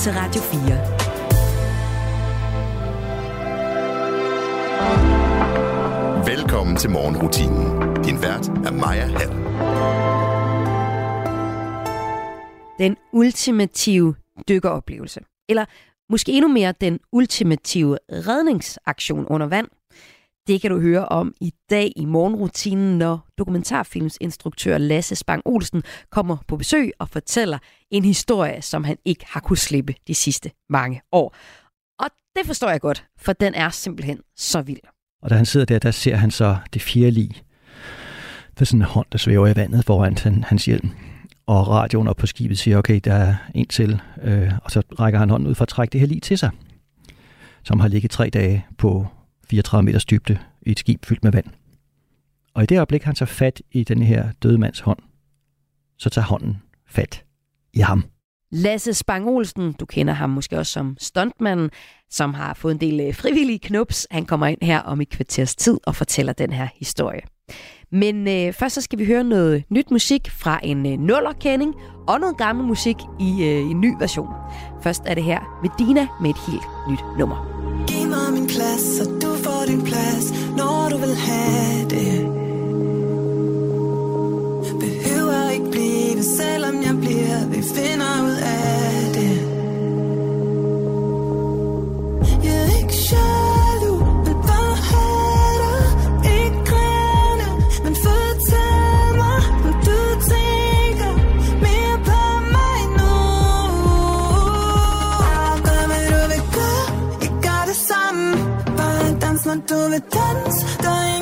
til Radio 4. Velkommen til morgenrutinen. Din vært er Maja Hall. Den ultimative dykkeroplevelse. Eller måske endnu mere den ultimative redningsaktion under vand. Det kan du høre om i dag i morgenrutinen, når dokumentarfilmsinstruktør Lasse Spang Olsen kommer på besøg og fortæller en historie, som han ikke har kunnet slippe de sidste mange år. Og det forstår jeg godt, for den er simpelthen så vild. Og da han sidder der, der ser han så det fjerde lig. Der er sådan en hånd, der svæver i vandet foran hans hjelm. Og radioen op på skibet siger, okay, der er en til. Øh, og så rækker han hånden ud for at trække det her lige til sig, som har ligget tre dage på 34 meters dybde i et skib fyldt med vand. Og i det øjeblik, han tager fat i den her døde mands hånd, så tager hånden fat i ham. Lasse Spang Olsen, du kender ham måske også som stuntmanden, som har fået en del øh, frivillige knups. Han kommer ind her om et kvarters tid og fortæller den her historie. Men øh, først så skal vi høre noget nyt musik fra en øh, nullerkending og noget gammel musik i øh, en ny version. Først er det her Medina med et helt nyt nummer. Giv mig min plads, så du din plads, når du vil have det. Behøver ikke blive, selvom jeg bliver, vi finder ud af det. Jeg er ikke jaloux, dans, når du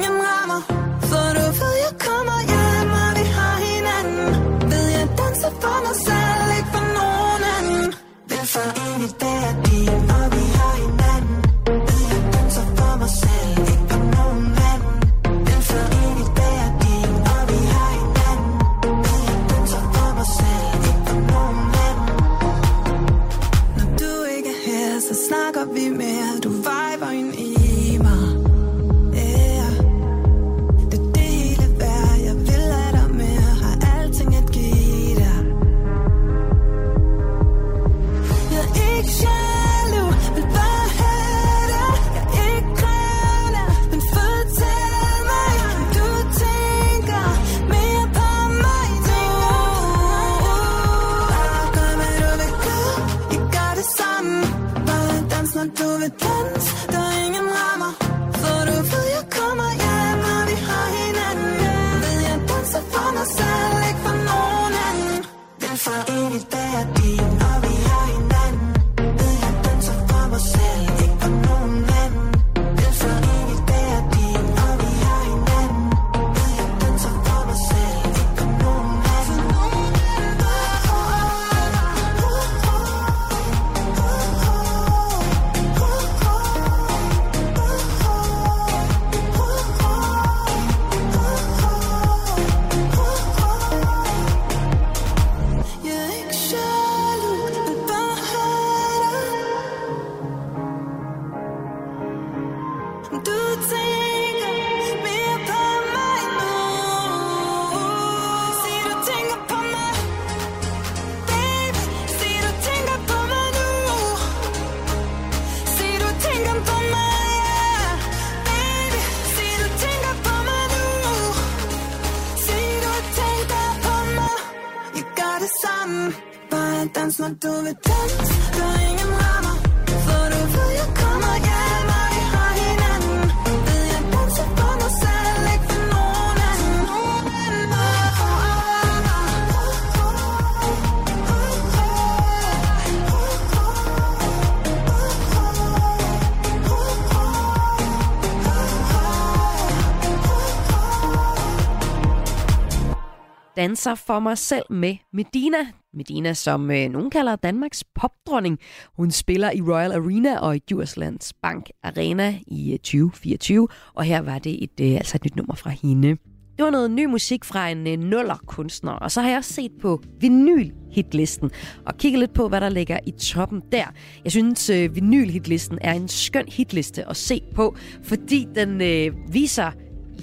danser for mig selv med Medina. Medina, som øh, nogen kalder Danmarks popdronning. Hun spiller i Royal Arena og i Djurslands Bank Arena i øh, 2024. Og her var det et, øh, altså et nyt nummer fra hende. Det var noget ny musik fra en øh, nuller-kunstner, og så har jeg også set på vinyl-hitlisten og kigget lidt på, hvad der ligger i toppen der. Jeg synes, øh, vinyl-hitlisten er en skøn hitliste at se på, fordi den øh, viser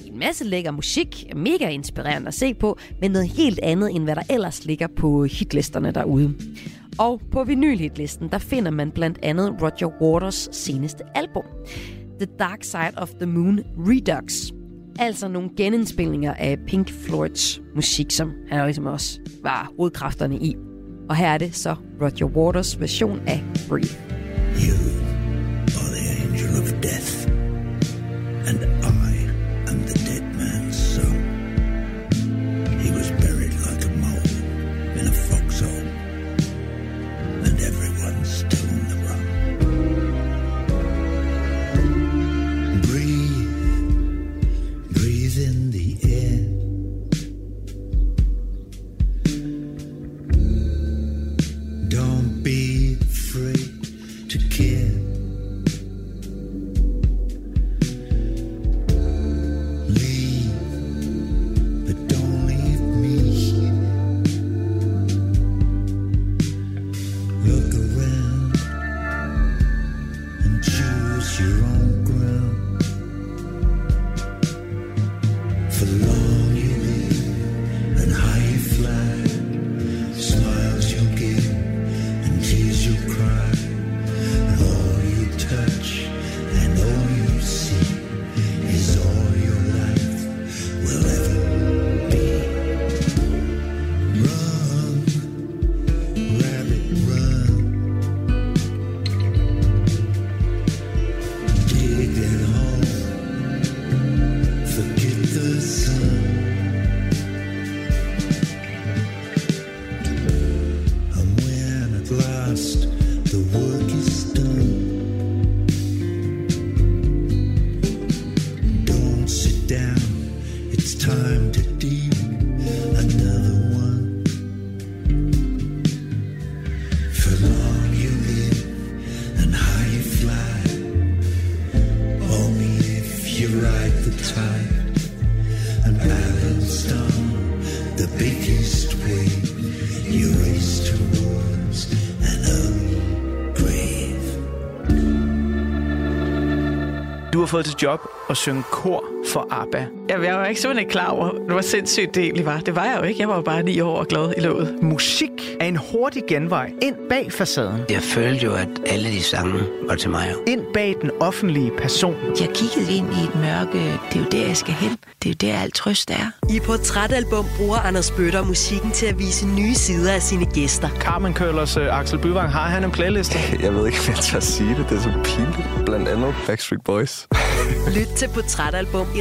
en masse lækker musik, mega inspirerende at se på, men noget helt andet, end hvad der ellers ligger på hitlisterne derude. Og på vinylhitlisten, der finder man blandt andet Roger Waters seneste album, The Dark Side of the Moon Redux. Altså nogle genindspilninger af Pink Floyds musik, som han jo ligesom også var hovedkræfterne i. Og her er det så Roger Waters version af Breathe. You are the angel of death, tight and balanced on the biggest wave, you race towards an early grave. Du har fået til job at synge kor for ABBA. Jamen, jeg var ikke simpelthen ikke klar over, hvor sindssygt det egentlig var. Det var jeg jo ikke. Jeg var jo bare ni år og glad i låget. Musik er en hurtig genvej ind bag facaden. Jeg følte jo, at alle de sange var til mig. Ind bag den offentlige person. Jeg kiggede ind i et mørke. Det er jo der, jeg skal hen. Det er jo der, alt trøst er. I Portrætalbum bruger Anders Bøtter musikken til at vise nye sider af sine gæster. Carmen Køllers uh, Axel Byvang, har han en playliste? Jeg ved ikke, om jeg tør sige det. Det er så pinligt. Blandt andet Backstreet Boys. Lyt til Portrætalbum i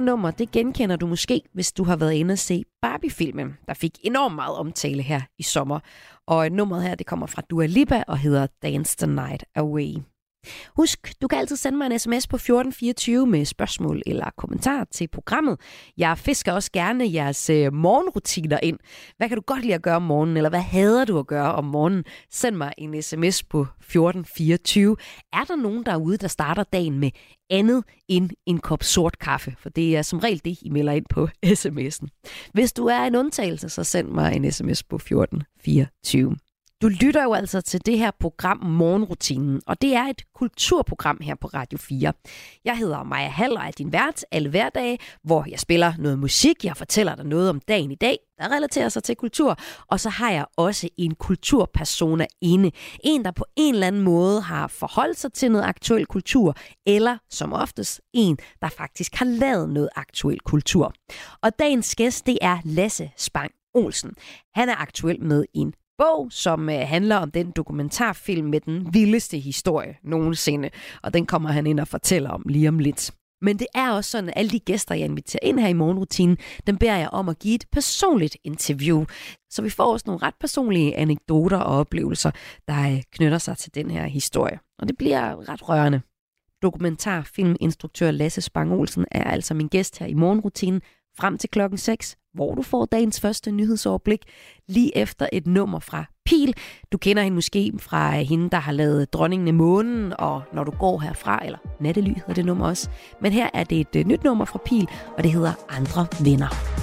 Her nummer, det genkender du måske, hvis du har været inde og se Barbie-filmen, der fik enormt meget omtale her i sommer. Og nummeret her, det kommer fra Dua Lipa og hedder Dance the Night Away. Husk, du kan altid sende mig en sms på 1424 med spørgsmål eller kommentar til programmet. Jeg fisker også gerne jeres øh, morgenrutiner ind. Hvad kan du godt lide at gøre om morgenen, eller hvad hader du at gøre om morgenen? Send mig en sms på 1424. Er der nogen derude, der starter dagen med andet end en kop sort kaffe? For det er som regel det, I melder ind på sms'en. Hvis du er en undtagelse, så send mig en sms på 1424. Du lytter jo altså til det her program Morgenrutinen, og det er et kulturprogram her på Radio 4. Jeg hedder Maja Hall og er din vært alle hverdage, hvor jeg spiller noget musik, jeg fortæller dig noget om dagen i dag, der relaterer sig til kultur, og så har jeg også en kulturpersona inde. En, der på en eller anden måde har forholdt sig til noget aktuel kultur, eller som oftest en, der faktisk har lavet noget aktuel kultur. Og dagens gæst, det er Lasse Spang Olsen. Han er aktuel med en bog, som øh, handler om den dokumentarfilm med den vildeste historie nogensinde. Og den kommer han ind og fortæller om lige om lidt. Men det er også sådan, at alle de gæster, jeg inviterer ind her i morgenrutinen, dem beder jeg om at give et personligt interview. Så vi får også nogle ret personlige anekdoter og oplevelser, der øh, knytter sig til den her historie. Og det bliver ret rørende. Dokumentarfilminstruktør Lasse Spang Olsen er altså min gæst her i morgenrutinen frem til klokken 6, hvor du får dagens første nyhedsoverblik lige efter et nummer fra Pil. Du kender hende måske fra øh, hende, der har lavet Dronningen i månen, og Når du går herfra, eller Nattely hedder det nummer også. Men her er det et øh, nyt nummer fra Pil, og det hedder Andre Venner.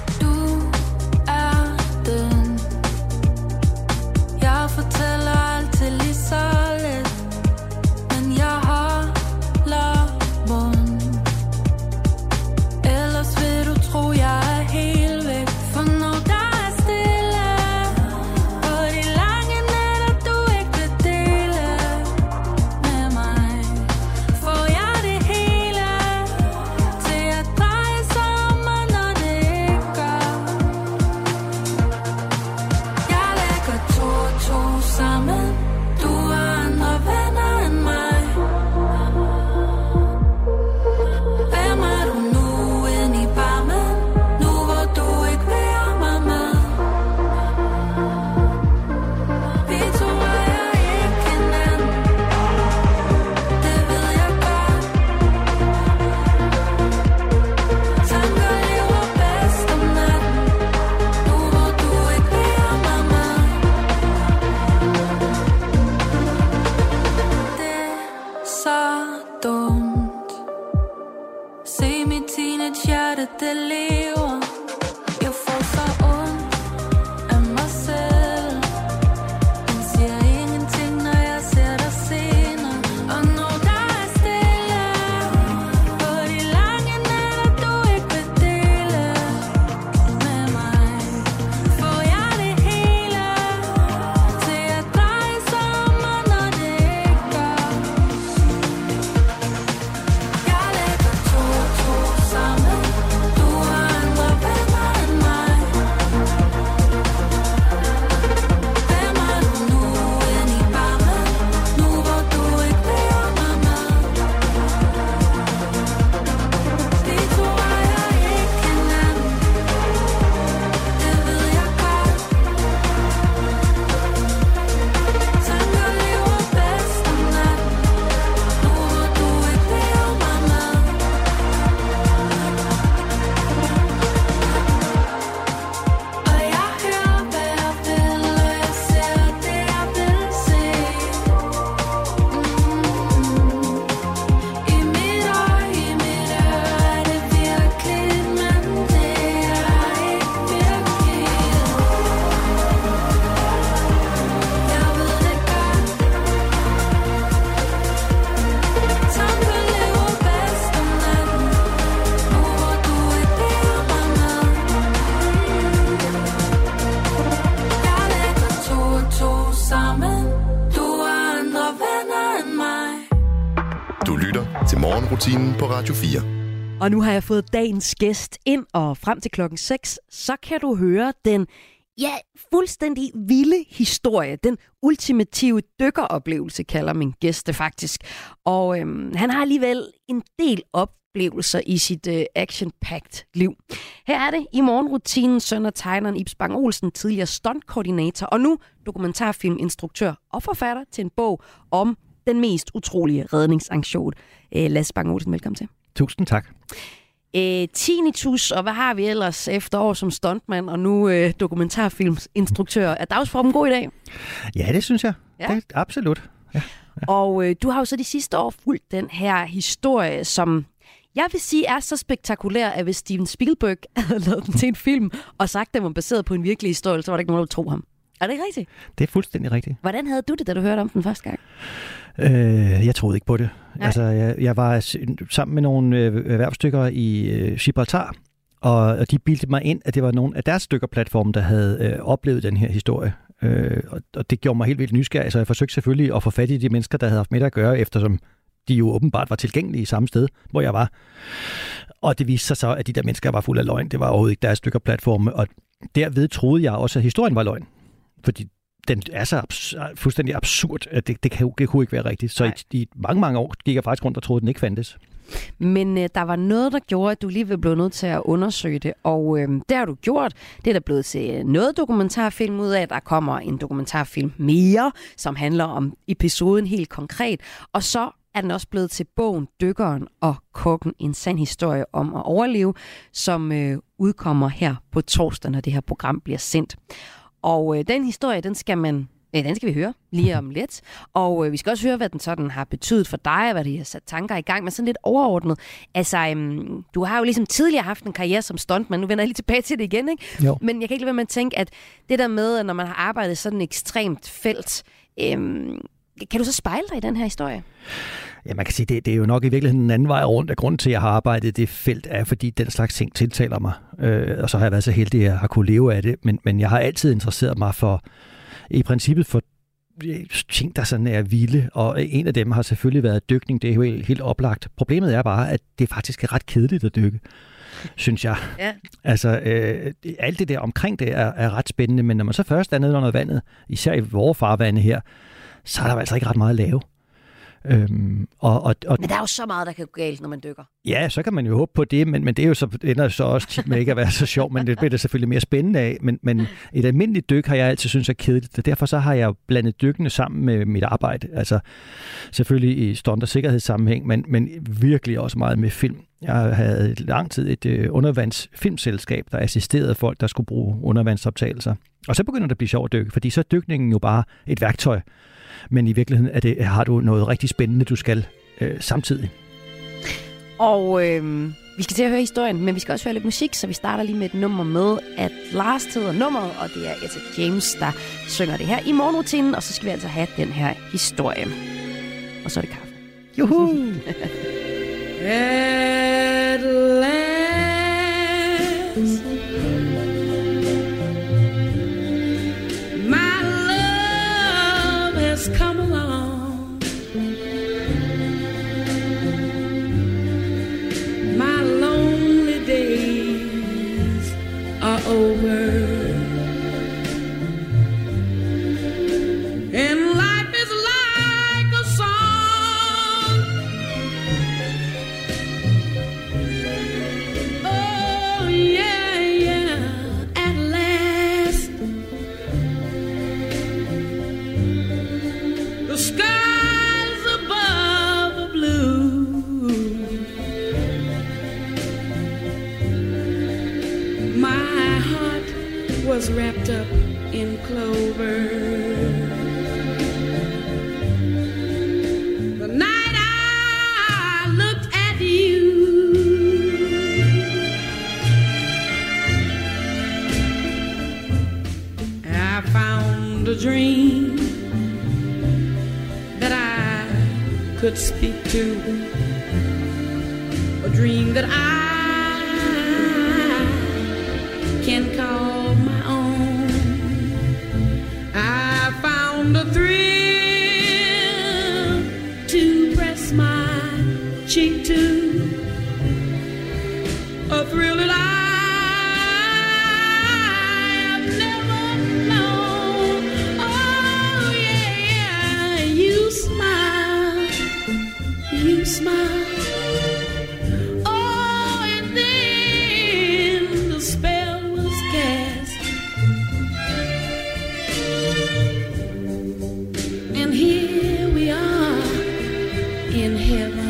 På Radio 4. Og nu har jeg fået dagens gæst ind, og frem til klokken 6, så kan du høre den ja, fuldstændig vilde historie. Den ultimative dykkeroplevelse, kalder min gæst det faktisk. Og øhm, han har alligevel en del oplevelser i sit øh, action-packed liv. Her er det i morgenrutinen søn og tegneren Ibs Bang Olsen, tidligere stuntkoordinator, og nu dokumentarfilminstruktør og forfatter til en bog om den mest utrolige redningsaktion. Øh, Lasse Bang Olsen, velkommen til. Tusind tak. Øh, tinnitus, og hvad har vi ellers efter år som stuntmand og nu øh, dokumentarfilmsinstruktør? Er dagsformen god i dag? Ja, det synes jeg. Ja. Det, absolut. Ja. Og øh, du har jo så de sidste år fulgt den her historie, som jeg vil sige er så spektakulær, at hvis Steven Spielberg havde lavet den til en film og sagt, at den var baseret på en virkelig historie, så var der ikke nogen, der ville tro ham. Er det ikke rigtigt? Det er fuldstændig rigtigt. Hvordan havde du det, da du hørte om den første gang? Øh, jeg troede ikke på det. Nej. Altså, jeg, jeg var sammen med nogle øh, erhvervsstykker i øh, Gibraltar, og, og de bildte mig ind, at det var nogle af deres stykkerplatforme, der havde øh, oplevet den her historie. Øh, og, og det gjorde mig helt vildt nysgerrig, så jeg forsøgte selvfølgelig at få fat i de mennesker, der havde haft med at gøre, eftersom de jo åbenbart var tilgængelige i samme sted, hvor jeg var. Og det viste sig så, at de der mennesker var fuld af løgn. Det var overhovedet ikke deres stykkerplatforme, og derved troede jeg også, at historien var løgn. Fordi den er så abs- fuldstændig absurd, at det, det, kan, det kunne ikke være rigtigt. Så i, i mange, mange år gik jeg faktisk rundt og troede, at den ikke fandtes. Men øh, der var noget, der gjorde, at du lige blev nødt til at undersøge det, og øh, det har du gjort. Det er der blevet til noget dokumentarfilm ud af. Der kommer en dokumentarfilm mere, som handler om episoden helt konkret. Og så er den også blevet til bogen Dykkeren og Kokken, en sand historie om at overleve, som øh, udkommer her på torsdag, når det her program bliver sendt. Og øh, den historie, den skal man øh, den skal vi høre lige om lidt. Og øh, vi skal også høre, hvad den sådan har betydet for dig, og hvad det har sat tanker i gang med sådan lidt overordnet. Altså, øhm, du har jo ligesom tidligere haft en karriere som stuntman. Nu vender jeg lige tilbage til det igen, ikke? Jo. Men jeg kan ikke lade være med at tænke, at det der med, at når man har arbejdet sådan et ekstremt felt, øhm, kan du så spejle dig i den her historie? Ja, man kan sige, det, det er jo nok i virkeligheden en anden vej rundt, at grunden til, at jeg har arbejdet i det felt, er, fordi den slags ting tiltaler mig. Øh, og så har jeg været så heldig, at jeg har kunne leve af det. Men, men jeg har altid interesseret mig for, i princippet for ting, der sådan er vilde, og en af dem har selvfølgelig været dykning. Det er jo helt, helt oplagt. Problemet er bare, at det faktisk er ret kedeligt at dykke, synes jeg. Ja. Altså, øh, alt det der omkring det er, er ret spændende, men når man så først er nede under vandet, især i vores farvande her, så er der altså ikke ret meget at lave. Øhm, og, og, og, Men der er jo så meget, der kan gå galt, når man dykker. Ja, så kan man jo håbe på det, men, men det er jo så, ender så også tit med ikke at være så sjovt, men det bliver det selvfølgelig mere spændende af. Men, men et almindeligt dyk har jeg altid synes er kedeligt, og derfor så har jeg blandet dykkene sammen med mit arbejde. Altså selvfølgelig i stunt- og sikkerhedssammenhæng, men, men virkelig også meget med film. Jeg havde lang tid et øh, undervandsfilmselskab, der assisterede folk, der skulle bruge undervandsoptagelser. Og så begynder det at blive sjovt at dykke, fordi så er dykningen jo bare et værktøj. Men i virkeligheden er det, har du noget rigtig spændende, du skal øh, samtidig. Og øh, vi skal til at høre historien, men vi skal også høre lidt musik, så vi starter lige med et nummer med, at Lars hedder nummeret, og det er Etta James, der synger det her i morgenrutinen, og så skal vi altså have den her historie. Og så er det kaffe. Juhu! At last, in heaven.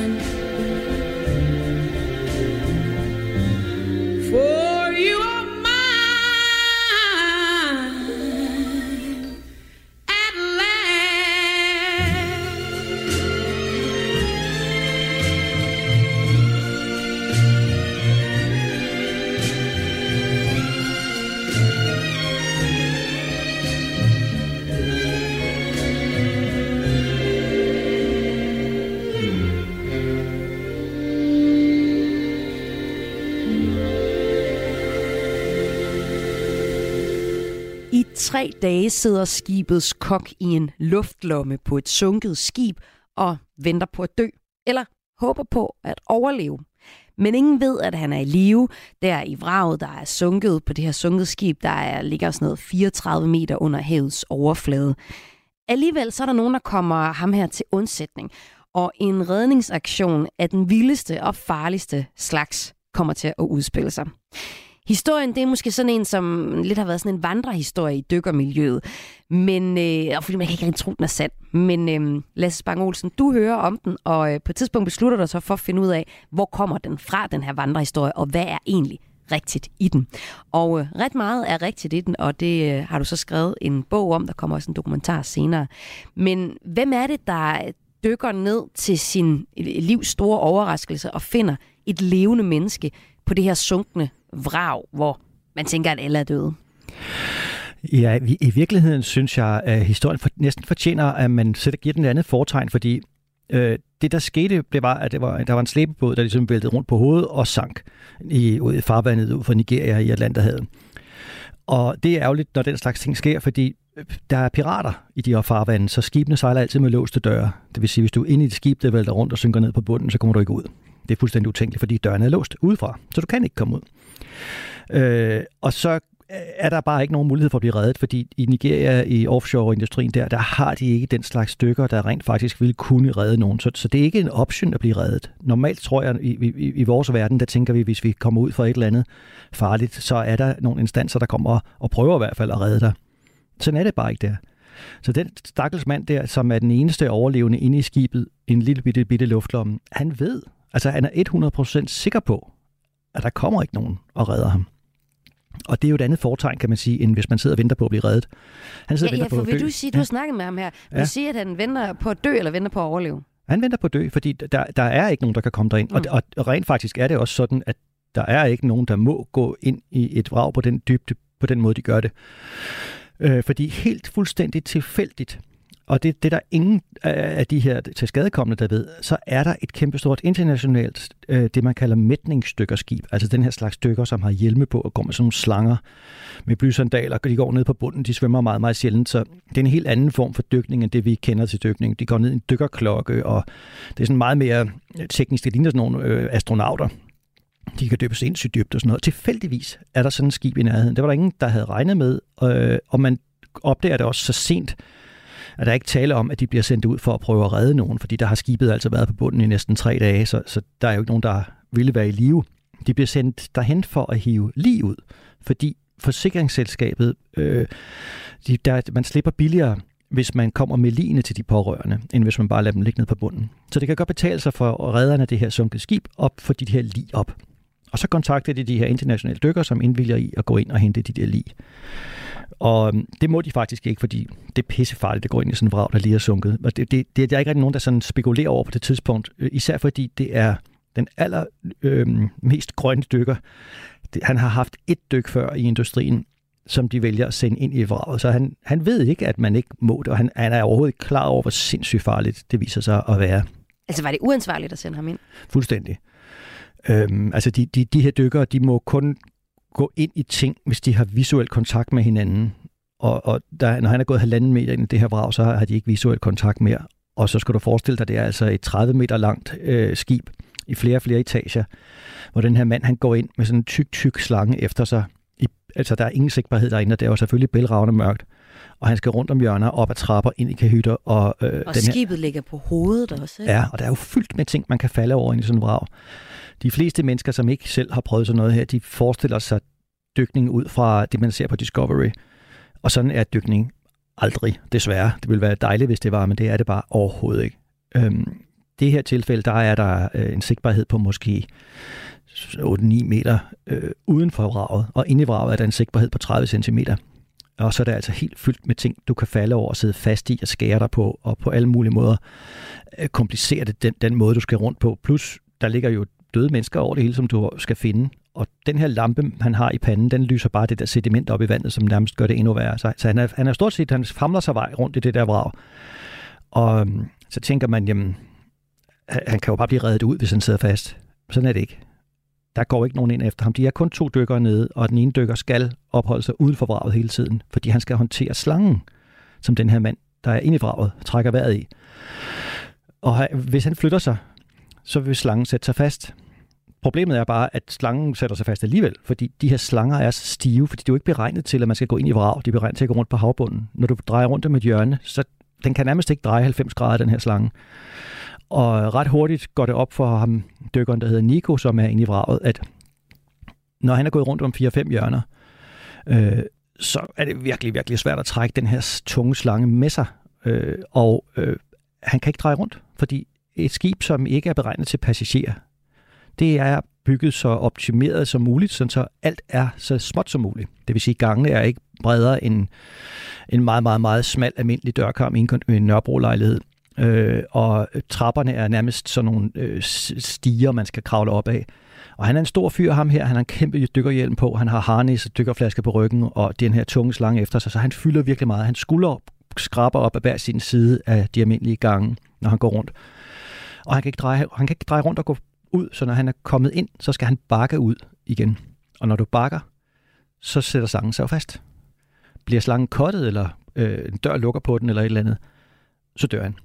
Tre dage sidder skibets kok i en luftlomme på et sunket skib og venter på at dø, eller håber på at overleve. Men ingen ved, at han er i live. Der i vraget, der er sunket på det her sunket skib, der er, ligger sådan noget 34 meter under havets overflade. Alligevel så er der nogen, der kommer ham her til undsætning. Og en redningsaktion af den vildeste og farligste slags kommer til at udspille sig. Historien, det er måske sådan en, som lidt har været sådan en vandrehistorie i dykkermiljøet. Men, øh, og fordi man kan ikke rigtig tro, den er sand. Men øh, Lasse Spang Olsen, du hører om den, og øh, på et tidspunkt beslutter du så for at finde ud af, hvor kommer den fra, den her vandrehistorie, og hvad er egentlig rigtigt i den. Og øh, ret meget er rigtigt i den, og det øh, har du så skrevet en bog om, der kommer også en dokumentar senere. Men hvem er det, der dykker ned til sin øh, livs store overraskelse og finder et levende menneske på det her sunkne vrag, hvor man tænker, at alle er døde? Ja, i, virkeligheden synes jeg, at historien for, næsten fortjener, at man sætter, giver den et andet fortegn, fordi øh, det, der skete, det var, at det var, der var en slæbebåd, der ligesom væltede rundt på hovedet og sank i, ud i farvandet ud for Nigeria i Atlanterhavet. Og det er ærgerligt, når den slags ting sker, fordi øh, der er pirater i de her farvande, så skibene sejler altid med låste døre. Det vil sige, hvis du er inde i et skib, der vælter rundt og synker ned på bunden, så kommer du ikke ud. Det er fuldstændig utænkeligt, fordi dørene er låst udefra, så du kan ikke komme ud. Øh, og så er der bare ikke nogen mulighed for at blive reddet, fordi i Nigeria, i offshore-industrien der, der har de ikke den slags stykker, der rent faktisk ville kunne redde nogen. Så, så det er ikke en option at blive reddet. Normalt tror jeg, i, i, i vores verden, der tænker vi, hvis vi kommer ud for et eller andet farligt, så er der nogle instanser, der kommer og prøver i hvert fald at redde dig. Sådan er det bare ikke der. Så den stakkels mand der, som er den eneste overlevende inde i skibet, en lille bitte, bitte luftlomme, han ved, altså han er 100% sikker på, at der kommer ikke nogen og redder ham. Og det er jo et andet foretegn, kan man sige, end hvis man sidder og venter på at blive reddet. Han sidder Ja, og ja, venter for på at vil dø. du sige, du har snakket med ham her, vil Ja. sige, at han venter på at dø, eller venter på at overleve? Han venter på at dø, fordi der, der er ikke nogen, der kan komme derind. Mm. Og, og, og rent faktisk er det også sådan, at der er ikke nogen, der må gå ind i et vrag på den dybde, på den måde, de gør det. Øh, fordi helt fuldstændig tilfældigt, og det, det er der ingen af de her til skadekommende, der ved, så er der et kæmpestort internationalt, øh, det man kalder mætningsstykkerskib, altså den her slags stykker, som har hjelme på og går med sådan nogle slanger med blysandaler, og de går ned på bunden, de svømmer meget, meget sjældent, så det er en helt anden form for dykning, end det vi kender til dykning. De går ned i en dykkerklokke, og det er sådan meget mere teknisk, det ligner sådan nogle øh, astronauter, de kan dyppe sindssygt dybt og sådan noget. Tilfældigvis er der sådan et skib i nærheden. Det var der ingen, der havde regnet med, øh, og man opdager det også så sent, at der er ikke tale om, at de bliver sendt ud for at prøve at redde nogen, fordi der har skibet altså været på bunden i næsten tre dage, så, så der er jo ikke nogen, der ville være i live. De bliver sendt derhen for at hive lige ud, fordi forsikringsselskabet, øh, de, der, man slipper billigere, hvis man kommer med ligene til de pårørende, end hvis man bare lader dem ligge ned på bunden. Så det kan godt betale sig for redderne af det her sunket skib op for de her lige op. Og så kontakter de de her internationale dykker, som indvilger i at gå ind og hente de der lig. Og øhm, det må de faktisk ikke, fordi det er pissefarligt at gå ind i sådan en vrag, der lige er sunket. Og det, det, det, der er ikke rigtig nogen, der sådan spekulerer over på det tidspunkt. Øh, Især fordi det er den aller øh, mest grønne dykker. Han har haft et dyk før i industrien, som de vælger at sende ind i vraget. Så han, han ved ikke, at man ikke må det, og han, han er overhovedet ikke klar over, hvor sindssygt farligt det viser sig at være. Altså, var det uansvarligt at sende ham ind? Fuldstændig. Øhm, altså, de, de, de her dykkere, de må kun gå ind i ting, hvis de har visuel kontakt med hinanden. Og, og der, når han er gået halvanden meter ind i det her vrag, så har de ikke visuel kontakt mere. Og så skal du forestille dig, det er altså et 30 meter langt øh, skib i flere og flere etager, hvor den her mand han går ind med sådan en tyk, tyk slange efter sig. I, altså der er ingen sigtbarhed derinde, og det er jo selvfølgelig bælragende mørkt. Og han skal rundt om hjørner, op ad trapper, ind i kahytter. Og, øh, Og den her, skibet ligger på hovedet også, ikke? Ja, og der er jo fyldt med ting, man kan falde over ind i sådan en vrag. De fleste mennesker, som ikke selv har prøvet sådan noget her, de forestiller sig dykning ud fra det, man ser på Discovery. Og sådan er dykning aldrig, desværre. Det ville være dejligt, hvis det var, men det er det bare overhovedet ikke. Øhm, det her tilfælde, der er der øh, en sigtbarhed på måske 8-9 meter øh, uden for vraget, og inde i vraget er der en sigtbarhed på 30 cm. Og så er det altså helt fyldt med ting, du kan falde over og sidde fast i og skære dig på, og på alle mulige måder øh, komplicere det den, den måde, du skal rundt på. Plus, der ligger jo døde mennesker over det hele, som du skal finde. Og den her lampe, han har i panden, den lyser bare det der sediment op i vandet, som nærmest gør det endnu værre. Så, så han, er, han er stort set, han famler sig vej rundt i det der vrag. Og øhm, så tænker man, jamen, han kan jo bare blive reddet ud, hvis han sidder fast. Sådan er det ikke. Der går ikke nogen ind efter ham. De er kun to dykkere nede, og den ene dykker skal opholde sig uden for vraget hele tiden, fordi han skal håndtere slangen, som den her mand, der er inde i vraget, trækker vejret i. Og hvis han flytter sig, så vil slangen sætte sig fast. Problemet er bare, at slangen sætter sig fast alligevel, fordi de her slanger er så stive, fordi de er jo ikke beregnet til, at man skal gå ind i vrag. De er beregnet til at gå rundt på havbunden. Når du drejer rundt om et hjørne, så den kan nærmest ikke dreje 90 grader, den her slange. Og ret hurtigt går det op for ham, dykkeren, der hedder Nico, som er inde i vraget, at når han er gået rundt om 4-5 hjørner, øh, så er det virkelig, virkelig svært at trække den her tunge slange med sig. Øh, og øh, han kan ikke dreje rundt, fordi et skib, som ikke er beregnet til passagerer, det er bygget så optimeret som muligt, sådan så alt er så småt som muligt. Det vil sige, at gangene er ikke bredere end en meget, meget, meget smal almindelig dørkarm i en, en Nørrebro-lejlighed. Øh, og trapperne er nærmest sådan nogle øh, stiger, man skal kravle op af. Og han er en stor fyr, ham her. Han har en kæmpe dykkerhjelm på. Han har harnis og dykkerflaske på ryggen, og den her tunge slange efter sig. Så han fylder virkelig meget. Han skulder skraber op af hver sin side af de almindelige gange, når han går rundt. Og han kan ikke dreje, han kan ikke dreje rundt og gå ud, så når han er kommet ind, så skal han bakke ud igen. Og når du bakker, så sætter slangen sig fast. Bliver slangen kottet, eller øh, en dør lukker på den, eller et eller andet, så dør han.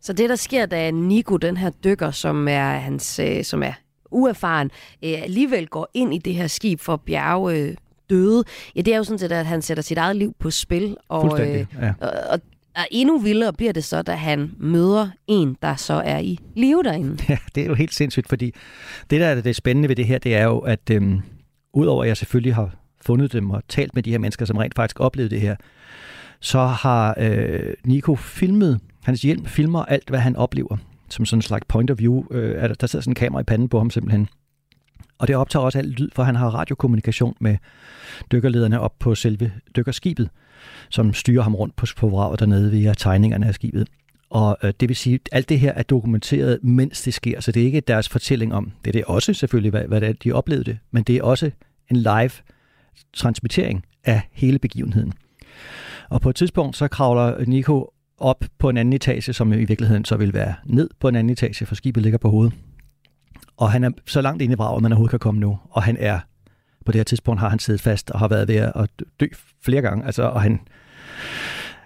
Så det, der sker, da Nico, den her dykker, som er, hans, øh, som er uerfaren, øh, alligevel går ind i det her skib for at bjerge øh, døde, ja, det er jo sådan set, at han sætter sit eget liv på spil. Og, Fuldstændig, ja. og, og, og endnu vildere bliver det så, da han møder en, der så er i live derinde. Ja, det er jo helt sindssygt, fordi det, der er det spændende ved det her, det er jo, at øhm, udover at jeg selvfølgelig har fundet dem og talt med de her mennesker, som rent faktisk oplevede det her, så har øh, Nico filmet, hans hjelm filmer alt, hvad han oplever, som sådan en slags point of view. Øh, der, der sidder sådan en kamera i panden på ham simpelthen. Og det optager også alt lyd, for han har radiokommunikation med dykkerlederne op på selve dykkerskibet, som styrer ham rundt på, på vraget dernede via tegningerne af skibet. Og øh, det vil sige, at alt det her er dokumenteret, mens det sker, så det er ikke deres fortælling om, det er det også selvfølgelig, hvad, hvad det er, de oplevede det, men det er også en live transmittering af hele begivenheden. Og på et tidspunkt, så kravler Nico op på en anden etage, som i virkeligheden så vil være ned på en anden etage, for skibet ligger på hovedet. Og han er så langt inde i vraget, man overhovedet kan komme nu. Og han er, på det her tidspunkt har han siddet fast og har været ved at dø flere gange. Altså, og han,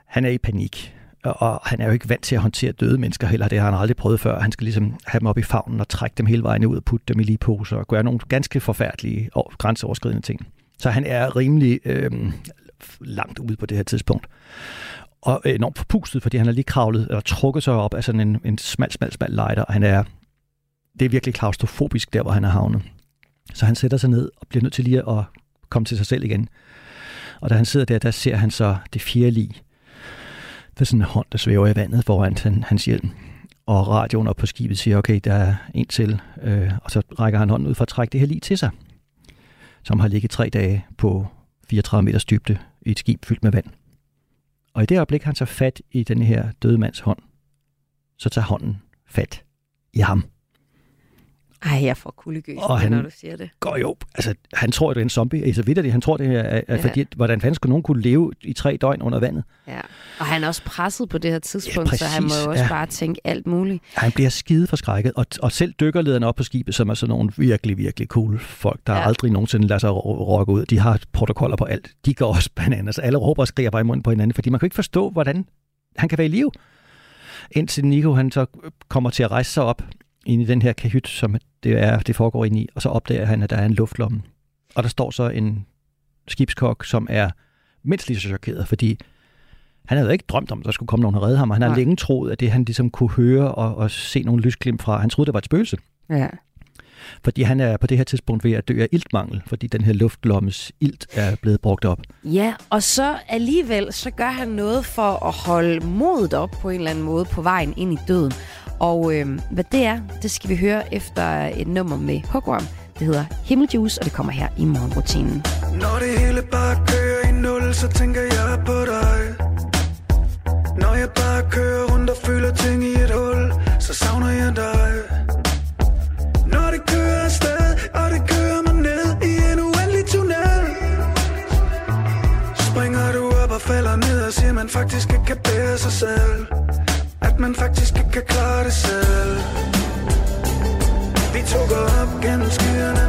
han er i panik. Og, han er jo ikke vant til at håndtere døde mennesker heller. Det har han aldrig prøvet før. Han skal ligesom have dem op i favnen og trække dem hele vejen ud og putte dem i lige poser og gøre nogle ganske forfærdelige og grænseoverskridende ting. Så han er rimelig øh, langt ude på det her tidspunkt. Og enormt forpustet, fordi han har lige kravlet eller trukket sig op af sådan en, en smal, smal, smal lejder. Og han er, det er virkelig klaustrofobisk der, hvor han er havnet. Så han sætter sig ned og bliver nødt til lige at komme til sig selv igen. Og da han sidder der, der ser han så det fjerde lig. Det er sådan en hånd, der svæver i vandet foran han, hans hjelm. Og radioen op på skibet siger, okay, der er en til. Øh, og så rækker han hånden ud for at trække det her lig til sig. Som har ligget tre dage på 34 meters dybde i et skib fyldt med vand. Og i det øjeblik, han tager fat i den her døde mands hånd, så tager hånden fat i ham. Ej, jeg får kuldegøs, Og han- når du siger det. går jo, altså han tror, det er en zombie. Altså vidt det, han tror, det er, Ja. fordi, hvordan fanden skulle nogen kunne leve i tre døgn under vandet? Ja. Og han er også presset på det her tidspunkt, Ja, så han må jo også ja. bare tænke alt muligt. Han bliver skide forskrækket, og, og selv dykkerlederne op på skibet, som er sådan nogle virkelig, virkelig cool folk, der Ja. aldrig nogensinde lader sig ro- rokke ud, de har protokoller på alt. De går også bananas. Alle råber og skriger bare i munden på hinanden, fordi man kan ikke forstå, hvordan han kan være i live. Indtil Nico han så kommer til at rejse sig op ind i den her kahyt, som det, er, det foregår ind i, og så opdager han, at der er en luftlomme. Og der står så en skibskok, som er mindst lige så chokeret, fordi han havde ikke drømt om, at der skulle komme nogen og redde ham, og han har længe troet, at det han ligesom kunne høre og, og se nogle lysglimt fra, han troede, det var et spøgelse. Ja. Fordi han er på det her tidspunkt ved at dø af iltmangel, fordi den her luftlommes ilt er blevet brugt op. Ja, og så alligevel, så gør han noget for at holde modet op på en eller anden måde på vejen ind i døden. Og øh, hvad det er, det skal vi høre efter et nummer med Hugworm. Det hedder Himmeljuice, og det kommer her i morgenrutinen. Når det hele bare kører i nul, så tænker jeg på dig Når jeg bare kører rundt og føler ting i et hul, så savner jeg dig Når det kører afsted, og det kører mig ned i en uendelig tunnel Springer du op og falder ned og siger, man faktisk ikke kan bære sig selv at man faktisk ikke kan klare det selv. Vi tog op gennem skyerne.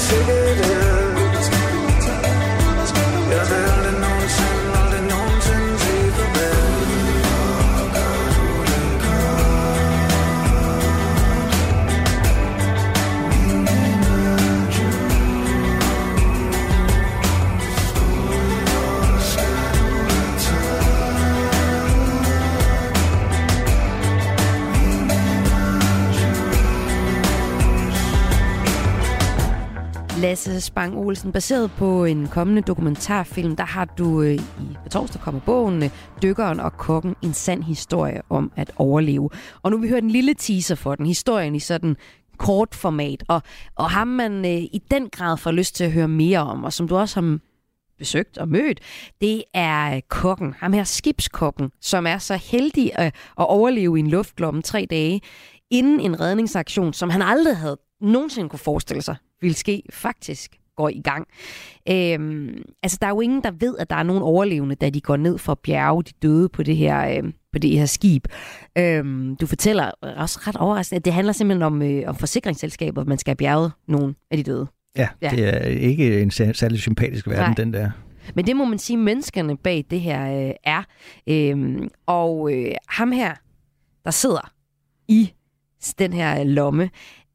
say Lasse Spang Olsen, baseret på en kommende dokumentarfilm, der har du øh, i på torsdag kommer bogen øh, Dykkeren og Kokken, en sand historie om at overleve. Og nu vil vi høre en lille teaser for den, historien i sådan kort format, og, og ham man øh, i den grad får lyst til at høre mere om, og som du også har besøgt og mødt, det er kokken, ham her skibskokken, som er så heldig at, at overleve i en luftlomme tre dage, inden en redningsaktion, som han aldrig havde nogensinde kunne forestille sig, ville ske, faktisk går i gang. Øhm, altså, der er jo ingen, der ved, at der er nogen overlevende, da de går ned for at bjerge de døde på det her, øh, på det her skib. Øhm, du fortæller også ret overraskende, at det handler simpelthen om, øh, om forsikringsselskaber, man skal have bjerget nogen af de døde. Ja, Ja. det er ikke en sær- særlig sympatisk verden, Nej. den der. Men det må man sige, menneskerne bag det her øh, er. Øhm, og øh, ham her, der sidder i den her lomme,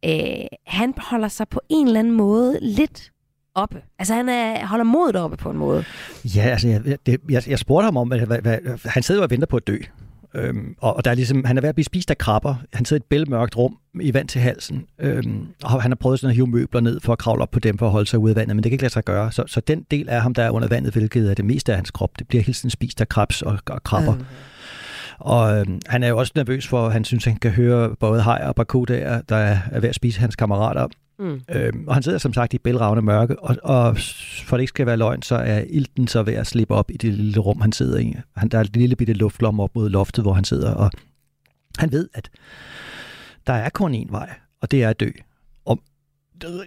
øh, han holder sig på en eller anden måde lidt oppe. Altså han er, holder modet oppe på en måde. Ja, altså, jeg, det, jeg, jeg spurgte ham om, hvad, hvad, hvad, han sidder og venter på at dø. Øhm, og, og der er ligesom, han er ved at blive spist af krabber. Han sidder i et bælmørkt rum i vand til halsen. Øhm, og han har prøvet sådan at hive møbler ned for at kravle op på dem for at holde sig ude af vandet, men det kan ikke lade sig gøre. Så, så den del af ham, der er under vandet, hvilket er det meste af hans krop, det bliver hele tiden spist af krebs og, og krabber. Mm. Og øhm, han er jo også nervøs for, at han synes, han kan høre både hajer og barkudaer, der er, er ved at spise hans kammerater. Mm. Øhm, og han sidder som sagt i bælragende mørke, og, og for det ikke skal være løgn, så er ilten så ved at slippe op i det lille rum, han sidder i. Han, der er et lille bitte luftlomme op mod loftet, hvor han sidder, og han ved, at der er kun én vej, og det er at dø. Og,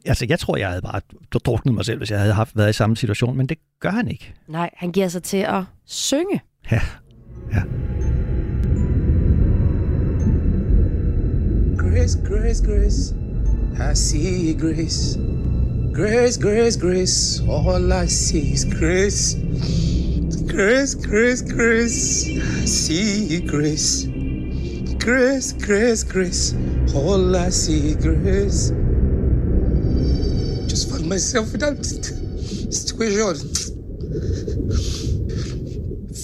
altså, jeg tror, jeg havde bare druknet mig selv, hvis jeg havde haft, været i samme situation, men det gør han ikke. Nej, han giver sig til at synge. Ja, ja. Grace, grace, grace. I see grace. Grace, grace, grace. All I see is grace. Grace, grace, grace. I see grace. Grace, grace, grace. All I see is grace. Just found myself in that situation.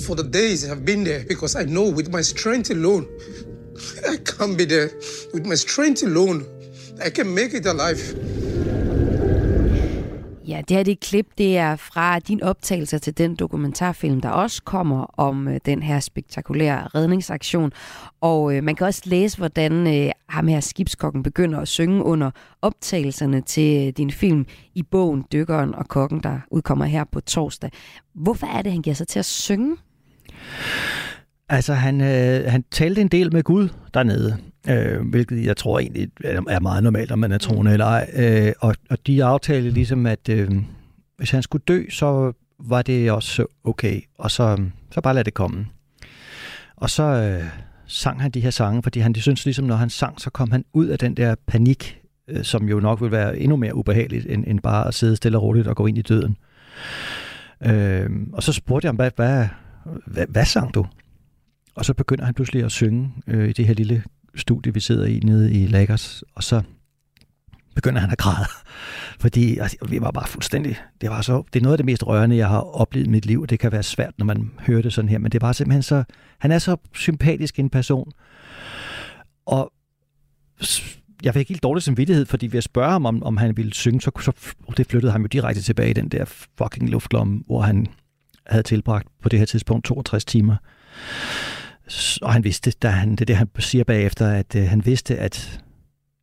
For the days I've been there because I know with my strength alone, I can't be there. With my strength alone, I can make it alive. Ja, det her det klip, det er fra din optagelse til den dokumentarfilm, der også kommer om øh, den her spektakulære redningsaktion. Og øh, man kan også læse, hvordan øh, ham her skibskokken begynder at synge under optagelserne til øh, din film i bogen Dykkeren og Kokken, der udkommer her på torsdag. Hvorfor er det, han giver sig til at synge? Altså, han, øh, han talte en del med Gud dernede, øh, hvilket jeg tror egentlig er meget normalt, om man er troende eller ej. Øh, og, og de aftalte ligesom, at øh, hvis han skulle dø, så var det også okay, og så, så bare lad det komme. Og så øh, sang han de her sange, fordi han de synes ligesom, når han sang, så kom han ud af den der panik, øh, som jo nok vil være endnu mere ubehageligt, end, end bare at sidde stille og roligt og gå ind i døden. Øh, og så spurgte jeg ham, hvad, hvad, hvad, hvad sang du? Og så begynder han pludselig at synge øh, i det her lille studie, vi sidder i nede i Lagers, og så begynder han at græde. Fordi altså, vi var bare fuldstændig... Det, var så, det er noget af det mest rørende, jeg har oplevet i mit liv, og det kan være svært, når man hører det sådan her, men det var simpelthen så... Han er så sympatisk en person, og jeg fik helt dårlig samvittighed, fordi ved at spørge ham, om, om han ville synge, så, så oh, det flyttede ham jo direkte tilbage i den der fucking luftlomme, hvor han havde tilbragt på det her tidspunkt 62 timer. Og han vidste, da han, det er det, han siger bagefter, at øh, han vidste, at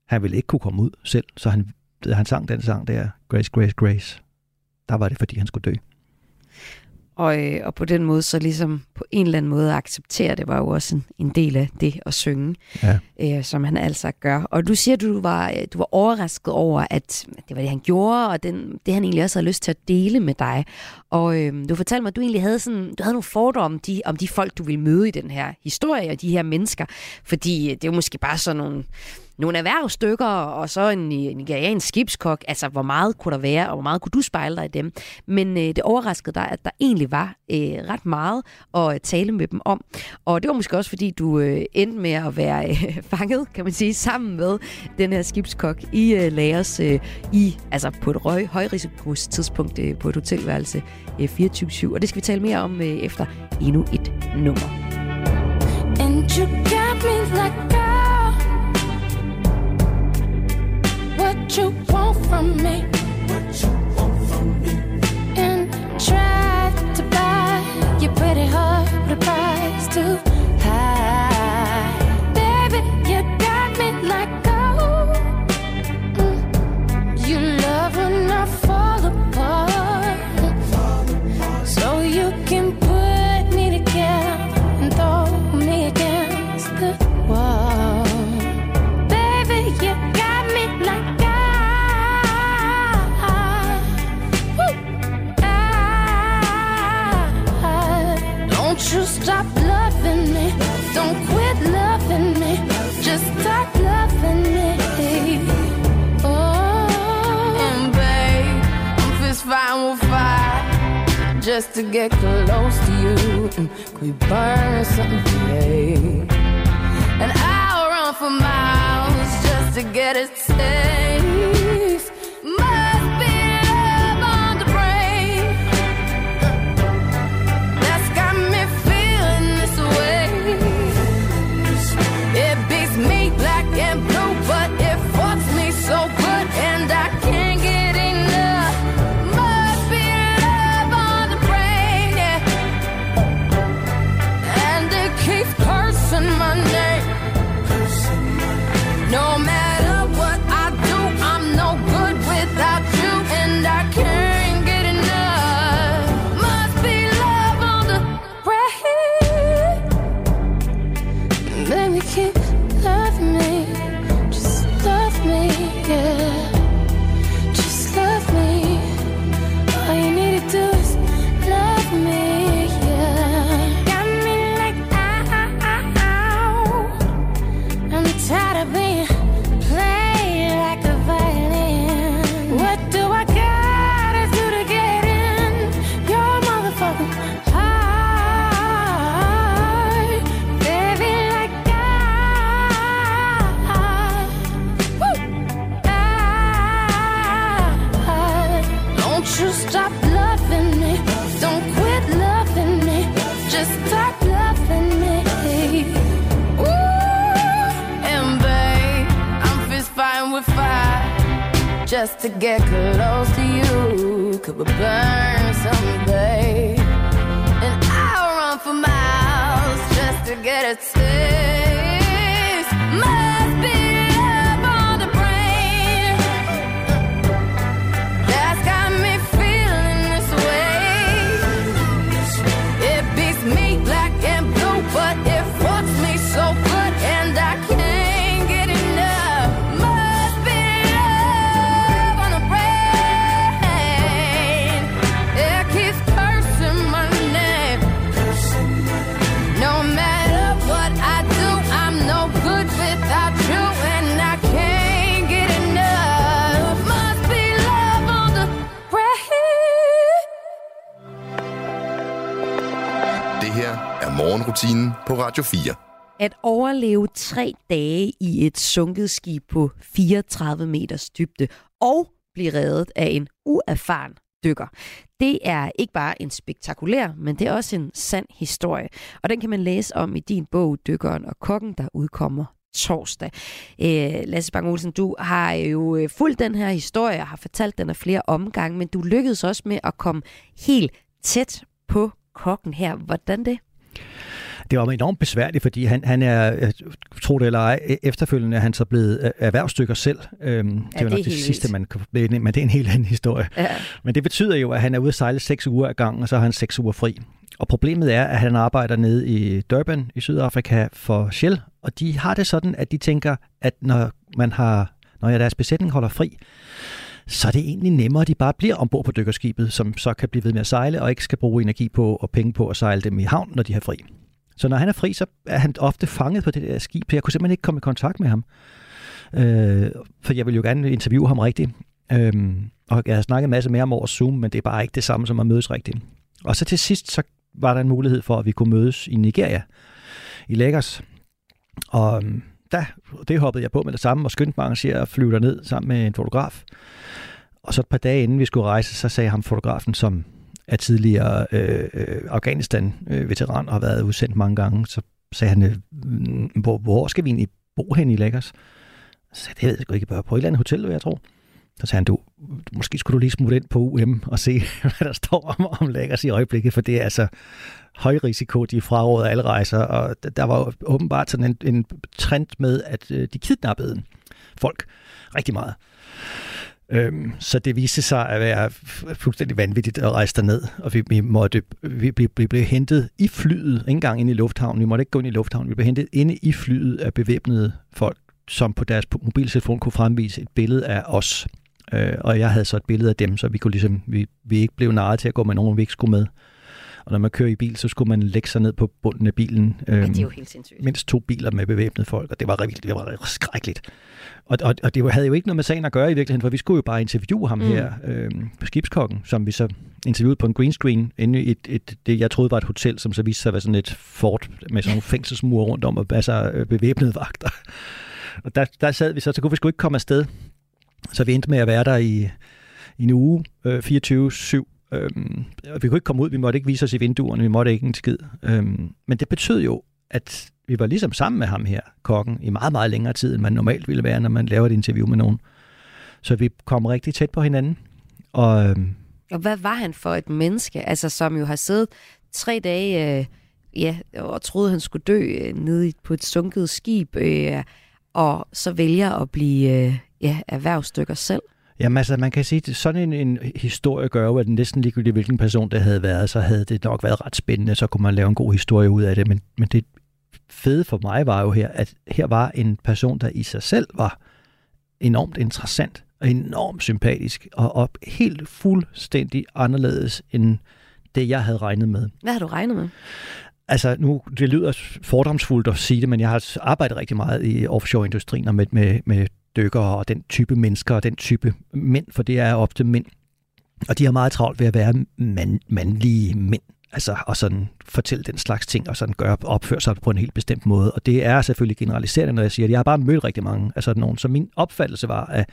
han ville ikke kunne komme ud selv, så han, da han sang den sang der, Grace, Grace, Grace, der var det, fordi han skulle dø. Og, øh, og på den måde så ligesom på en eller anden måde acceptere, det var jo også en, en del af det at synge, Ja. øh, som han altså gør. Og du siger, du var, øh, du var overrasket over, at det var det, han gjorde, og den, det han egentlig også havde lyst til at dele med dig. Og øh, du fortalte mig, at du egentlig havde, sådan, du havde nogle fordomme om de, om de folk, du ville møde i den her historie, og de her mennesker. Fordi øh, det er jo måske bare sådan nogle nogle erhvervsstykker, og så en, en nigeriansk skibskok. Altså, hvor meget kunne der være, og hvor meget kunne du spejle dig i dem? Men øh, det overraskede dig, at der egentlig var øh, ret meget at øh, tale med dem om. Og det var måske også, fordi du øh, endte med at være øh, fanget, kan man sige, sammen med den her skibskok i øh, Lagers, øh, i, altså på et røg, højrisikos tidspunkt øh, på et hotelværelse øh, 24-7. Og det skal vi tale mere om øh, efter endnu et nummer. And you got me like, girl, you want from me? What you want from me? And try to buy your pretty heart with a price too just to get close to you. Could we burn something today? And I'll run for miles just to get a taste. Morgenrutinen på Radio 4. At overleve tre dage i et sunket skib på 34 meters dybde og blive reddet af en uerfaren dykker. Det er ikke bare en spektakulær, men det er også en sand historie. Og den kan man læse om i din bog, Dykkeren og Kokken, der udkommer torsdag. Øh, Lasse Bang Olsen, du har jo øh, fulgt den her historie og har fortalt den af flere omgange, men du lykkedes også med at komme helt tæt på kokken her. Hvordan det? Det var enormt besværligt, fordi han, han er, tro det eller ej, e- efterfølgende er han så blevet øh, erhvervsstykker selv. Øhm, det jo det nok er det helt sidste, man kan men det er en helt anden historie. Ja. Men det betyder jo, at han er ude at sejle seks uger ad gangen, og så har han seks uger fri. Og problemet er, at han arbejder nede i Durban i Sydafrika for Shell, og de har det sådan, at de tænker, at når man har, når deres besætning holder fri, så er det egentlig nemmere, at de bare bliver ombord på dykkerskibet, som så kan blive ved med at sejle, og ikke skal bruge energi på og penge på at sejle dem i havn, når de har fri. Så når han er fri, så er han ofte fanget på det der skib, så jeg kunne simpelthen ikke komme i kontakt med ham. Øh, for jeg vil jo gerne interviewe ham rigtigt. Øh, og jeg har snakket en masse mere om over Zoom, men det er bare ikke det samme som at mødes rigtigt. Og så til sidst, så var der en mulighed for, at vi kunne mødes i Nigeria, i Lagos. Og øhm, der, det hoppede jeg på med det samme, og skyndte mig at arrangere at flyve ned sammen med en fotograf. Og så et par dage inden vi skulle rejse, så sagde ham fotografen, som er tidligere øh, øh, Afghanistan-veteran og har været udsendt mange gange, så sagde han, øh, hvor, hvor skal vi egentlig bo hen i Lagos? Så sagde det ved jeg sgu ikke, bare på et eller andet hotel, vil jeg tro. Så sagde han, du, måske skulle du lige smutte ind på UM og se, hvad der står om, om Lagos i øjeblikket, for det er altså høj risiko, de fraråder alle rejser, og der var åbenbart sådan en, en trend med, at øh, de kidnappede folk rigtig meget. Øhm, så det viste sig at være fuldstændig vanvittigt at rejse derned, og vi, vi, måtte, vi, vi, vi blev hentet i flyet, ikke engang ind i lufthavnen, vi måtte ikke gå ind i lufthavnen, vi blev hentet inde i flyet af bevæbnede folk, som på deres mobiltelefon kunne fremvise et billede af os. Øh, og jeg havde så et billede af dem, så vi kunne ligesom, vi, vi ikke blev narret til at gå med nogen, vi ikke skulle med. Og når man kører i bil, så skulle man lægge sig ned på bunden af bilen. Ja, øhm, det er jo helt sindssygt. mindst to biler med bevæbnede folk, og det var virkelig, det var skrækkeligt. Og, og, og det havde jo ikke noget med sagen at gøre i virkeligheden, for vi skulle jo bare interviewe ham Mm. her, øh, på skibskokken, som vi så interviewede på en green screen inde i et, et, det, jeg troede var et hotel, som så viste sig at være sådan et fort med sådan nogle fængselsmure rundt om, og altså øh, bevæbnede vagter. Og der, der sad vi så, så kunne vi sgu ikke komme afsted. Så vi endte med at være der i, i en uge, øh, 24-7. Øhm, vi kunne ikke komme ud, vi måtte ikke vise os i vinduerne, vi måtte ikke en skid. Øhm, men det betød jo, at vi var ligesom sammen med ham her, kokken, i meget, meget længere tid, end man normalt ville være, når man laver et interview med nogen. Så vi kom rigtig tæt på hinanden. Og øhm, Og hvad var han for et menneske, altså som jo har siddet tre dage øh, ja, og troede, han skulle dø øh, nede i- på et sunket skib, øh, og så vælger at blive øh, ja, erhvervsstykker selv? Jamen altså, man kan sige, at sådan en, en historie gør jo, at næsten ligegyldigt hvilken person det havde været, så havde det nok været ret spændende, så kunne man lave en god historie ud af det. Men, men det fede for mig var jo her, at her var en person, der i sig selv var enormt interessant og enormt sympatisk, og, og helt fuldstændig anderledes end det, jeg havde regnet med. Hvad har du regnet med? Altså nu, det lyder fordomsfuldt at sige det, men jeg har arbejdet rigtig meget i offshore-industrien og med, med, med dykkere og den type mennesker og den type mænd, for det er ofte mænd. Og de har meget travlt ved at være mand, mandlige mænd, altså og sådan fortælle den slags ting og sådan gøre opføre sig på en helt bestemt måde. Og det er selvfølgelig generaliserende, når jeg siger, at jeg har bare mødt rigtig mange af sådan nogen. Så min opfattelse var, at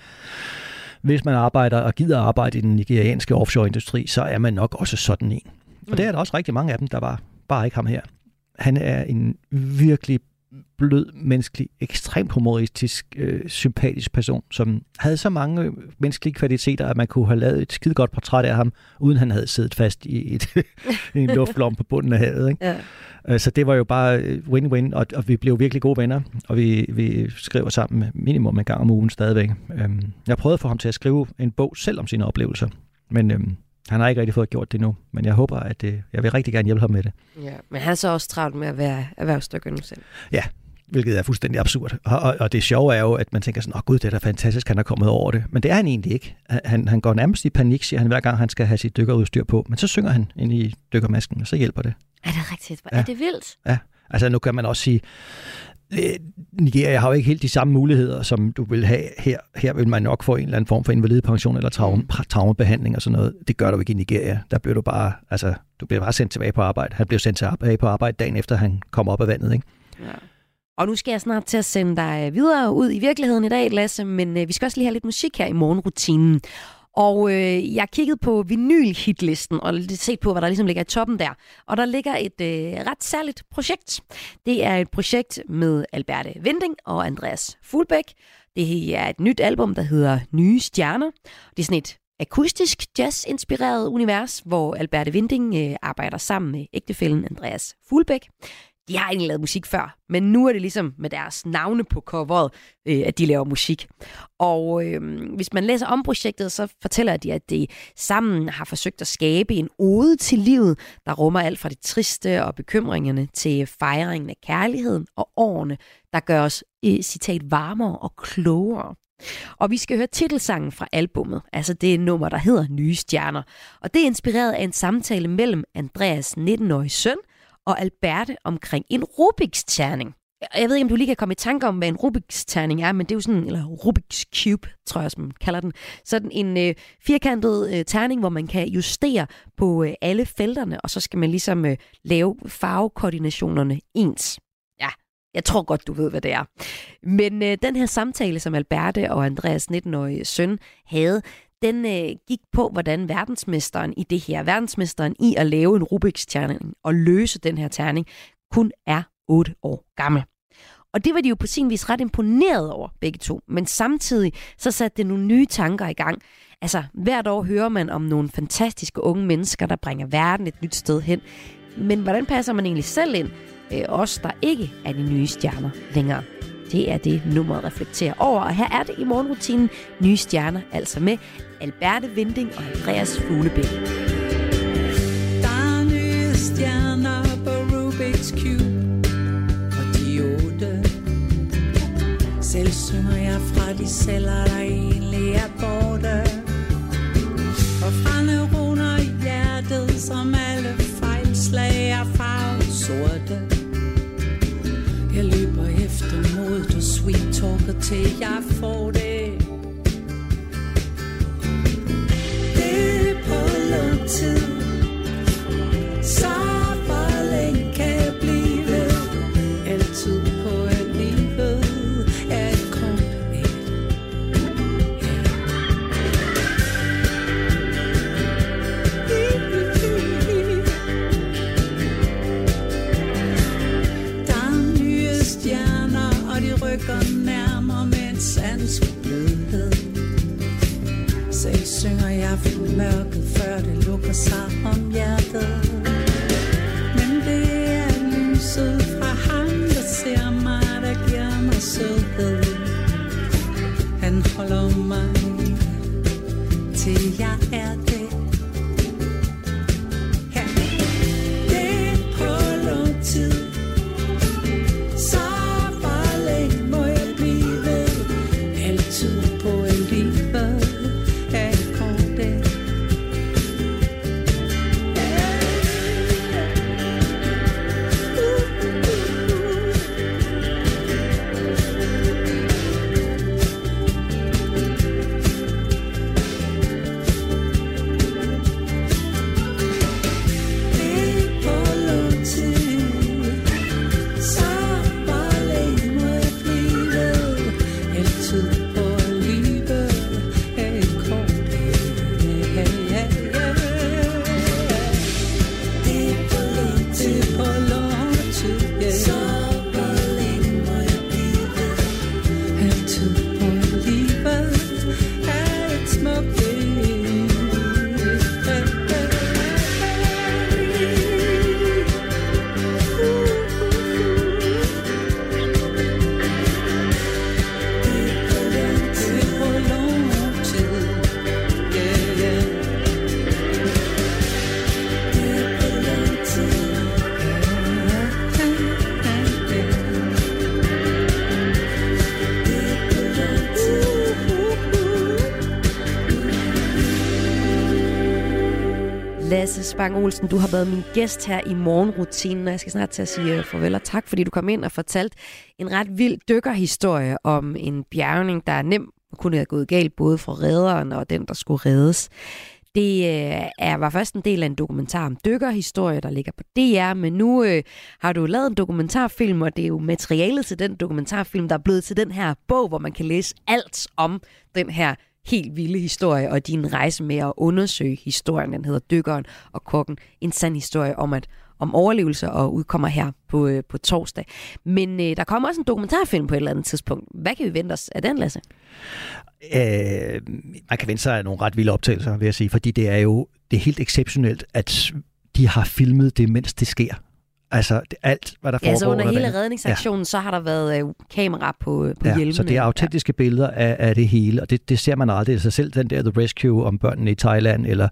hvis man arbejder og gider arbejde i den nigerianske offshore-industri, så er man nok også sådan en. Og det er der også rigtig mange af dem, der var bare ikke ham her. Han er en virkelig blød, menneskelig, ekstremt humoristisk, øh, sympatisk person, som havde så mange øh, menneskelige kvaliteter, at man kunne have lavet et skide godt portræt af ham, uden han havde siddet fast i, et, i en luftlom på bunden af havet. Ikke? Ja. Øh, Så det var jo bare øh, win-win, og, og vi blev virkelig gode venner, og vi, vi skriver sammen minimum en gang om ugen stadigvæk. Øhm, Jeg prøvede at få ham til at skrive en bog selv om sine oplevelser, men øhm, han har ikke rigtig fået gjort det nu. Men jeg håber, at det, jeg vil rigtig gerne hjælpe ham med det. Ja, men han er så også travlt med at være erhvervsdykker nu selv. Ja, hvilket er fuldstændig absurd. Og, og, og det sjove er jo, at man tænker sådan, åh gud, det er da fantastisk, han er kommet over det. Men det er han egentlig ikke. Han, han går nærmest i panik, siger han, hver gang han skal have sit dykkerudstyr på. Men så synger han ind i dykkermasken, og så hjælper det. Er det rigtigt? Ja. Er det vildt? Ja, altså nu kan man også sige, øh, Nigeria har jo ikke helt de samme muligheder, som du vil have her. Her vil man nok få en eller anden form for invalidepension eller traume, Mm. traumebehandling og sådan noget. Det gør du ikke i Nigeria. Der bliver du bare, altså, du bliver bare sendt tilbage på arbejde. Han blev sendt tilbage på arbejde dagen efter, han kom op af vandet, ikke? Ja. Og nu skal jeg snart til at sende dig videre ud i virkeligheden i dag, Lasse, men øh, vi skal også lige have lidt musik her i morgenrutinen. Og øh, jeg kiggede på vinylhitlisten og lidt set på, hvad der ligesom ligger i toppen der. Og der ligger et øh, ret særligt projekt. Det er et projekt med Alberte Vinding og Andreas Fuglbæk. Det er et nyt album, der hedder Nye Stjerner. Det er sådan et akustisk jazz-inspireret univers, hvor Alberte Vinding øh, arbejder sammen med ægtefællen Andreas Fuglbæk. De har egentlig lavet musik før, men nu er det ligesom med deres navne på coveret, øh, at de laver musik. Og øh, hvis man læser om projektet, så fortæller de, at de sammen har forsøgt at skabe en ode til livet, der rummer alt fra det triste og bekymringerne til fejringen af kærligheden og årene, der gør os, øh, citat, varmere og klogere. Og vi skal høre titelsangen fra albummet, altså det nummer, der hedder Nye Stjerner. Og det er inspireret af en samtale mellem Andreas 19-årige søn og Alberte omkring en Rubiks terning. Jeg ved ikke, om du lige kan komme i tanke om, hvad en Rubiks terning er, men det er jo sådan, eller Rubiks Cube, tror jeg, som man kalder den. Sådan en øh, firkantet øh, terning, hvor man kan justere på øh, alle felterne, og så skal man ligesom øh, lave farvekoordinationerne ens. Ja, jeg tror godt, du ved, hvad det er. Men øh, den her samtale, som Alberte og Andreas 19-årige søn havde, den øh, gik på, hvordan verdensmesteren i det her, verdensmesteren i at lave en Rubiks terning og løse den her terning, kun er 8 år gammel. Og det var de jo på sin vis ret imponeret over, begge to. Men samtidig så satte det nogle nye tanker i gang. Altså, hvert år hører man om nogle fantastiske unge mennesker, der bringer verden et nyt sted hen. Men hvordan passer man egentlig selv ind? Øh, os, der ikke er de nye stjerner længere. Det er det, nummeret reflekterer over. Og her er det i morgenrutinen Nye Stjerner, altså med Alberte Vinding og Andreas Fuglebæk. Der er nye stjerner på Rubik's Cube Og de otte Selv synger jeg fra de celler, der egentlig er borte Og fra neuroner i hjertet Som alle fejlslag er farvet sorte sweet talker til jeg får det. Det er på lang tid. Mørket, før det lukker sig om hjertet. Men det er lyset fra ham, der ser mig, der giver mig sødhed. Han holder mig, til jeg er Bang Olsen. Du har været min gæst her i morgenrutinen, og jeg skal snart til at sige øh, farvel og tak, fordi du kom ind og fortalte en ret vild dykkerhistorie om en bjergning, der er nem kunne have gået galt både for redderen og den, der skulle reddes. Det øh, er, var først en del af en dokumentar om dykkerhistorie, der ligger på DR, men nu øh, har du lavet en dokumentarfilm, og det er jo materialet til den dokumentarfilm, der er blevet til den her bog, hvor man kan læse alt om den her helt vilde historie og din rejse med at undersøge historien. Den hedder Dykkeren og Kokken. En sand historie om at om overlevelse og udkommer her på, øh, på torsdag. Men øh, der kommer også en dokumentarfilm på et eller andet tidspunkt. Hvad kan vi vente os af den, Lasse? Øh, man kan vente sig af nogle ret vilde optagelser, vil jeg sige, fordi det er jo det er helt exceptionelt, at de har filmet det, mens det sker. Altså det, alt, hvad der Ja, foregår. så under hele vandet. redningsaktionen, ja. så har der været øh, kamera på, øh, på Ja, hjelmene. så det er autentiske ja. billeder af, af det hele, og det, det ser man aldrig. Så selv den der The Rescue om børnene i Thailand, eller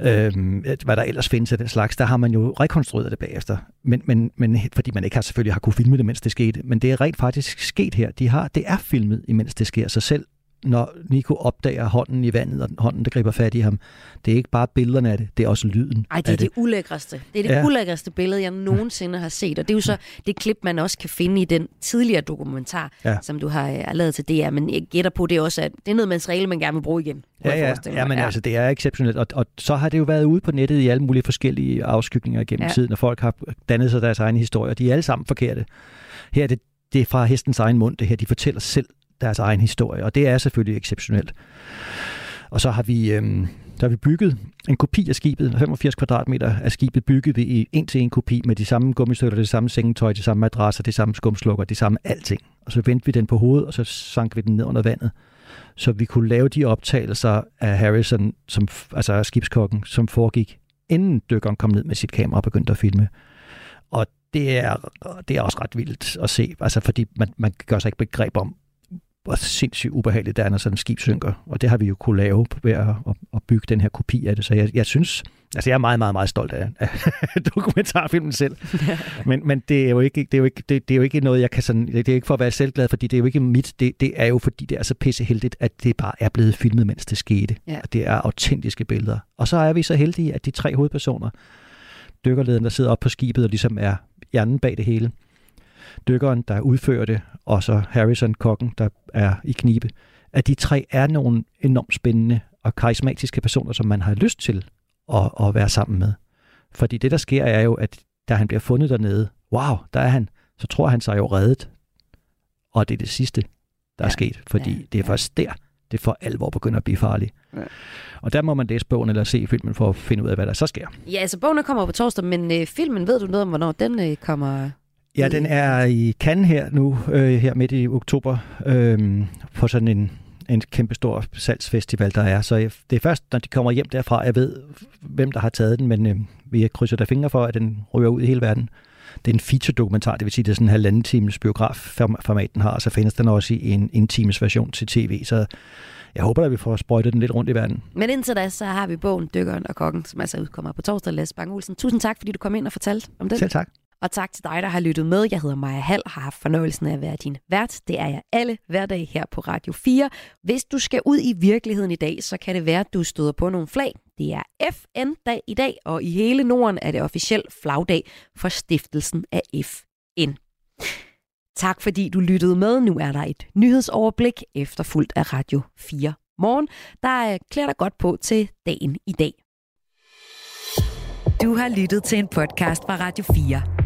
øhm, hvad der ellers findes af den slags, der har man jo rekonstrueret det bagefter. Men, men, men fordi man ikke har selvfølgelig har kunne filme det, mens det skete. Men det er rent faktisk sket her. De har, det er filmet, imens det sker. Så selv når Nico opdager hånden i vandet, og hånden, der griber fat i ham, det er ikke bare billederne af det, det er også lyden Ej, det er af det ulækreste. Det er det Ja. ja. ulækreste billede, jeg nogensinde har set. Og det er jo så det klip, man også kan finde i den tidligere dokumentar, Ja. ja. som du har øh, lavet til DR. Men jeg gætter på, det er også at det er noget materiale, man gerne vil bruge igen. Ja, ja, ja, men altså, det er exceptionelt. Og, og så har det jo været ude på nettet i alle mulige forskellige afskygninger gennem ja. Ja. tiden, og folk har dannet sig deres egne historier. De er alle sammen forkerte. Her er det, det er fra hestens egen mund, det her. De fortæller selv deres egen historie, og det er selvfølgelig exceptionelt. Og så har vi, øhm, så har vi bygget en kopi af skibet, 85 kvadratmeter af skibet bygget vi en til en kopi med de samme gummistøtter, det samme sengetøj, de samme madrasser, det samme skumslukker, det samme alting. Og så vendte vi den på hovedet, og så sank vi den ned under vandet så vi kunne lave de optagelser af Harrison, som, altså af skibskokken, som foregik, inden dykkeren kom ned med sit kamera og begyndte at filme. Og det er, det er også ret vildt at se, altså fordi man, man gør sig ikke begreb om, hvor sindssygt ubehageligt det er, når sådan et skib synker. Og det har vi jo kunne lave ved at, at, bygge den her kopi af det. Så jeg, jeg synes, altså jeg er meget, meget, meget stolt af, af dokumentarfilmen selv. men, men det er jo ikke, det er jo ikke, det, det er jo ikke noget, jeg kan sådan, det er ikke for at være selvglad, fordi det er jo ikke mit, det, det er jo fordi, det er så pisseheldigt, at det bare er blevet filmet, mens det skete. Ja. Og det er autentiske billeder. Og så er vi så heldige, at de tre hovedpersoner, dykkerlederen, der sidder oppe på skibet og ligesom er hjernen bag det hele, dykkeren, der udfører det, og så Harrison, kokken, der er i knibe, at de tre er nogle enormt spændende og karismatiske personer, som man har lyst til at, at være sammen med. Fordi det, der sker, er jo, at da han bliver fundet dernede, wow, der er han, så tror han sig jo reddet. Og det er det sidste, der er sket, fordi ja, det er først der, det for alvor begynder at blive farligt. Ja. Og der må man læse bogen eller se filmen for at finde ud af, hvad der så sker. Ja, altså bogen kommer på torsdag, men øh, filmen, ved du noget om, hvornår den øh, kommer? Ja, den er i Cannes her nu, øh, her midt i oktober, øh, på sådan en, en kæmpe stor salgsfestival, der er. Så jeg, det er først, når de kommer hjem derfra, jeg ved, hvem der har taget den, men øh, vi krydser der fingre for, at den ryger ud i hele verden. Det er en feature-dokumentar, det vil sige, det er sådan en halvanden times biografformat, den har, og så findes den også i en, en times version til tv, så jeg håber, at vi får sprøjtet den lidt rundt i verden. Men indtil da, så har vi bogen Dykkeren og Kokken, som altså udkommer på torsdag. Lasse Bang Olsen. Tusind tak, fordi du kom ind og fortalte om den. Selv tak. Og tak til dig, der har lyttet med. Jeg hedder Maja Hall og har haft fornøjelsen af at være din vært. Det er jeg alle hverdag her på Radio 4. Hvis du skal ud i virkeligheden i dag, så kan det være, at du støder på nogle flag. Det er FN-dag i dag, og i hele Norden er det officiel flagdag for stiftelsen af FN. Tak fordi du lyttede med. Nu er der et nyhedsoverblik efterfulgt af Radio 4 morgen, der klæder dig godt på til dagen i dag. Du har lyttet til en podcast fra Radio 4.